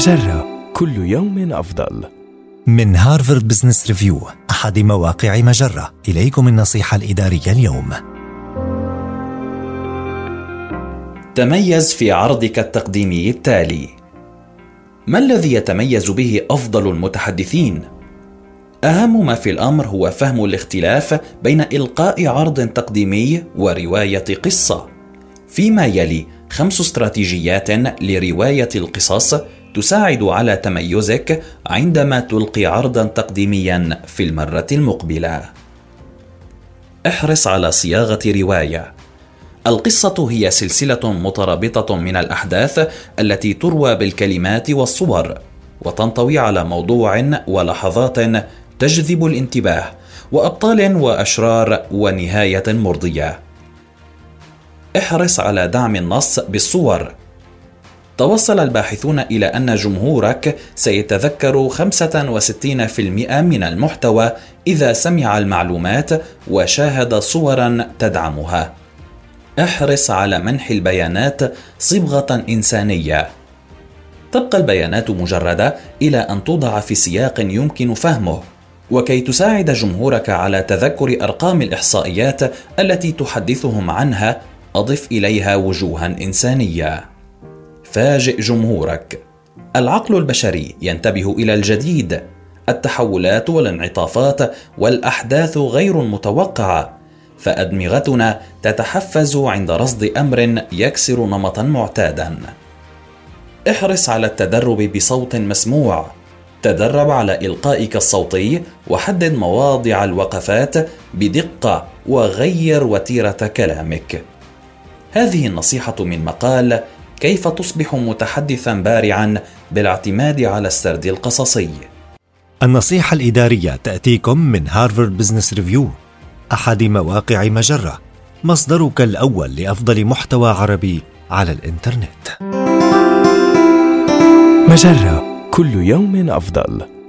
مجرة كل يوم أفضل. من Harvard Business Review أحد مواقع مجرة إليكم النصيحة الإدارية اليوم تميز في عرضك التقديمي التالي ما الذي يتميز به أفضل المتحدثين؟ أهم ما في الأمر هو فهم الاختلاف بين إلقاء عرض تقديمي ورواية قصة فيما يلي خمس استراتيجيات لرواية القصص تساعد على تميزك عندما تلقي عرضا تقديميا في المرة المقبلة. احرص على صياغة رواية. القصة هي سلسلة مترابطة من الأحداث التي تروى بالكلمات والصور وتنطوي على موضوع ولحظات تجذب الانتباه وأبطال وأشرار ونهاية مرضية. احرص على دعم النص بالصور توصل الباحثون إلى أن جمهورك سيتذكر 65% من المحتوى إذا سمع المعلومات وشاهد صورا تدعمها. احرص على منح البيانات صبغة إنسانية. تبقى البيانات مجردة إلى أن توضع في سياق يمكن فهمه. وكي تساعد جمهورك على تذكر أرقام الإحصائيات التي تحدثهم عنها، أضف إليها وجوها إنسانية. فاجئ جمهورك. العقل البشري ينتبه إلى الجديد. التحولات والانعطافات والأحداث غير المتوقعه فأدمغتنا تتحفز عند رصد أمر يكسر نمطا معتادا. احرص على التدرب بصوت مسموع. تدرب على إلقائك الصوتي وحدد مواضع الوقفات بدقة وغير وتيرة كلامك. هذه النصيحة من مقال كيف تصبح متحدثا بارعا بالاعتماد على السرد القصصي النصيحة الإدارية تأتيكم من Harvard Business Review أحد مواقع مجرة مصدرك الأول لأفضل محتوى عربي على الإنترنت مجرة كل يوم أفضل.